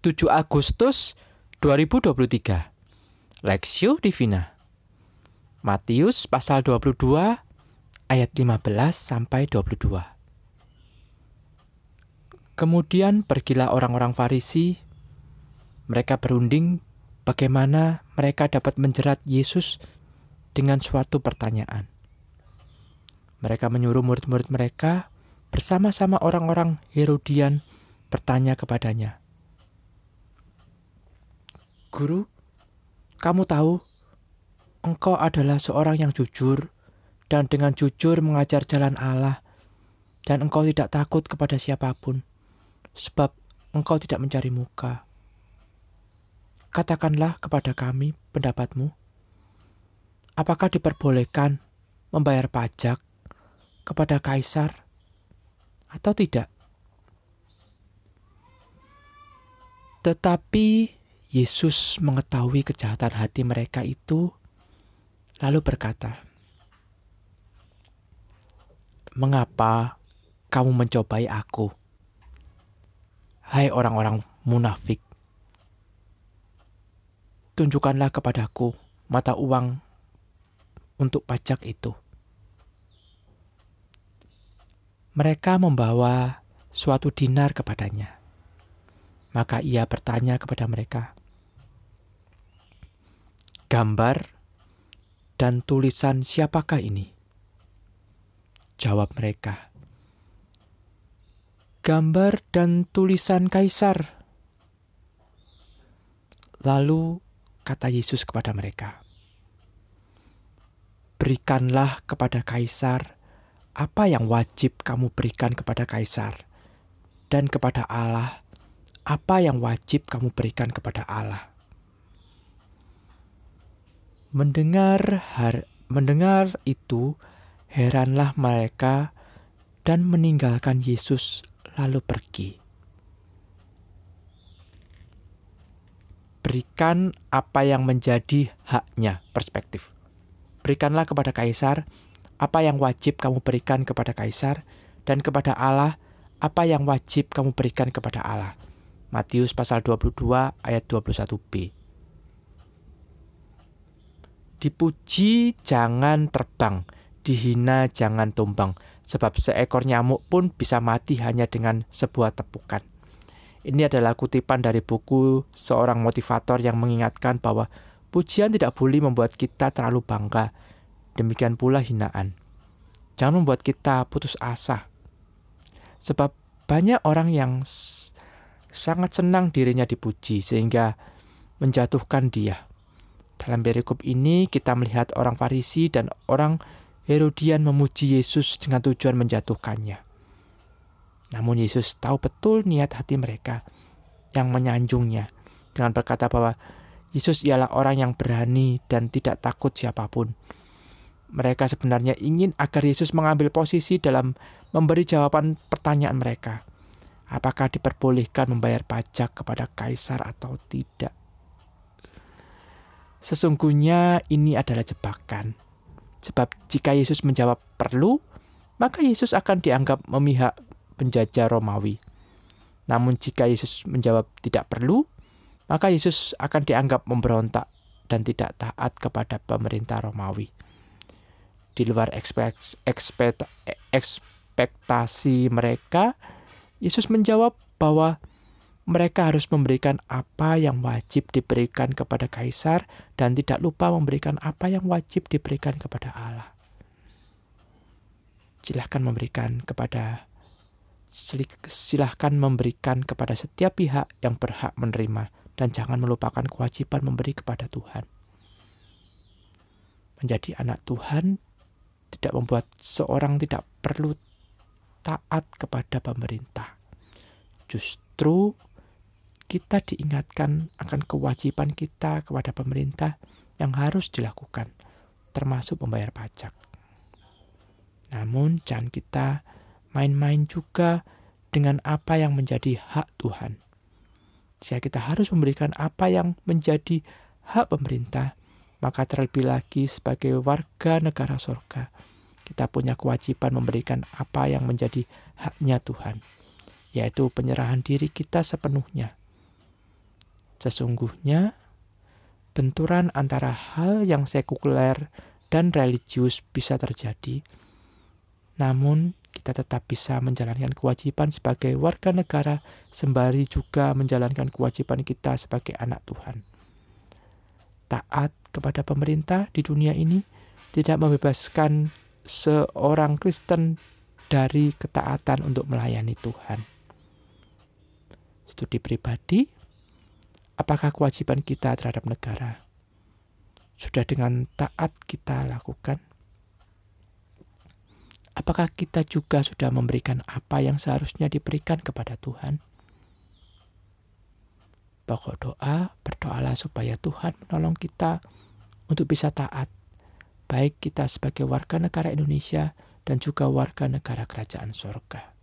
7 Agustus 2023 Lexio Divina. Matius pasal 22 ayat 15 sampai 22 Kemudian pergilah orang-orang Farisi. Mereka berunding bagaimana mereka dapat menjerat Yesus dengan suatu pertanyaan. Mereka menyuruh murid-murid mereka bersama-sama orang-orang Herodian bertanya kepadanya, "Guru, kamu tahu engkau adalah seorang yang jujur dan dengan jujur mengajar jalan Allah, dan engkau tidak takut kepada siapa pun, sebab engkau tidak mencari muka. Katakanlah kepada kami pendapatmu, apakah diperbolehkan membayar pajak kepada kaisar atau tidak?" Tetapi Yesus mengetahui kejahatan hati mereka itu, lalu berkata, "Mengapa kamu mencobai Aku, hai orang-orang munafik? Tunjukkanlah kepadaku mata uang untuk pajak itu." Mereka membawa suatu dinar kepadanya. Maka ia bertanya kepada mereka, "Gambar dan tulisan siapakah ini?" Jawab mereka, "Gambar dan tulisan kaisar." Lalu kata Yesus kepada mereka, "Berikanlah kepada kaisar apa yang wajib kamu berikan kepada kaisar, dan kepada Allah apa yang wajib kamu berikan kepada Allah. Mendengar har, mendengar itu, heranlah mereka dan meninggalkan Yesus lalu pergi. Berikan apa yang menjadi haknya, perspektif. Berikanlah kepada kaisar apa yang wajib kamu berikan kepada kaisar dan kepada Allah apa yang wajib kamu berikan kepada Allah. Matius pasal 22 ayat 21b. Dipuji jangan terbang, dihina jangan tumbang, sebab seekor nyamuk pun bisa mati hanya dengan sebuah tepukan. Ini adalah kutipan dari buku seorang motivator yang mengingatkan bahwa pujian tidak boleh membuat kita terlalu bangga. Demikian pula hinaan. Jangan membuat kita putus asa. Sebab banyak orang yang sangat senang dirinya dipuji sehingga menjatuhkan dia. Dalam perikop ini kita melihat orang Farisi dan orang Herodian memuji Yesus dengan tujuan menjatuhkannya. Namun Yesus tahu betul niat hati mereka yang menyanjungnya dengan berkata bahwa Yesus ialah orang yang berani dan tidak takut siapa pun. Mereka sebenarnya ingin agar Yesus mengambil posisi dalam memberi jawaban pertanyaan mereka apakah diperbolehkan membayar pajak kepada kaisar atau tidak. Sesungguhnya ini adalah jebakan. Sebab jika Yesus menjawab perlu, maka Yesus akan dianggap memihak penjajah Romawi. Namun jika Yesus menjawab tidak perlu, maka Yesus akan dianggap memberontak dan tidak taat kepada pemerintah Romawi. Di luar ekspektasi mereka, Yesus menjawab bahwa mereka harus memberikan apa yang wajib diberikan kepada kaisar dan tidak lupa memberikan apa yang wajib diberikan kepada Allah. Silahkan memberikan kepada silahkan memberikan kepada setiap pihak yang berhak menerima dan jangan melupakan kewajiban memberi kepada Tuhan. Menjadi anak Tuhan tidak membuat seorang tidak perlu taat kepada pemerintah. Justru kita diingatkan akan kewajiban kita kepada pemerintah yang harus dilakukan, termasuk membayar pajak. Namun, jangan kita main-main juga dengan apa yang menjadi hak Tuhan. Jika kita harus memberikan apa yang menjadi hak pemerintah, maka terlebih lagi sebagai warga negara surga, kita punya kewajiban memberikan apa yang menjadi haknya Tuhan, yaitu penyerahan diri kita sepenuhnya. Sesungguhnya, benturan antara hal yang sekuler dan religius bisa terjadi, namun kita tetap bisa menjalankan kewajiban sebagai warga negara sembari juga menjalankan kewajiban kita sebagai anak Tuhan. Taat kepada pemerintah di dunia ini tidak membebaskan seorang Kristen dari ketaatan untuk melayani Tuhan. Studi pribadi, apakah kewajiban kita terhadap negara sudah dengan taat kita lakukan? Apakah kita juga sudah memberikan apa yang seharusnya diberikan kepada Tuhan? Pokok doa, berdoalah supaya Tuhan menolong kita untuk bisa taat, baik kita sebagai warga negara Indonesia dan juga warga negara kerajaan sorga.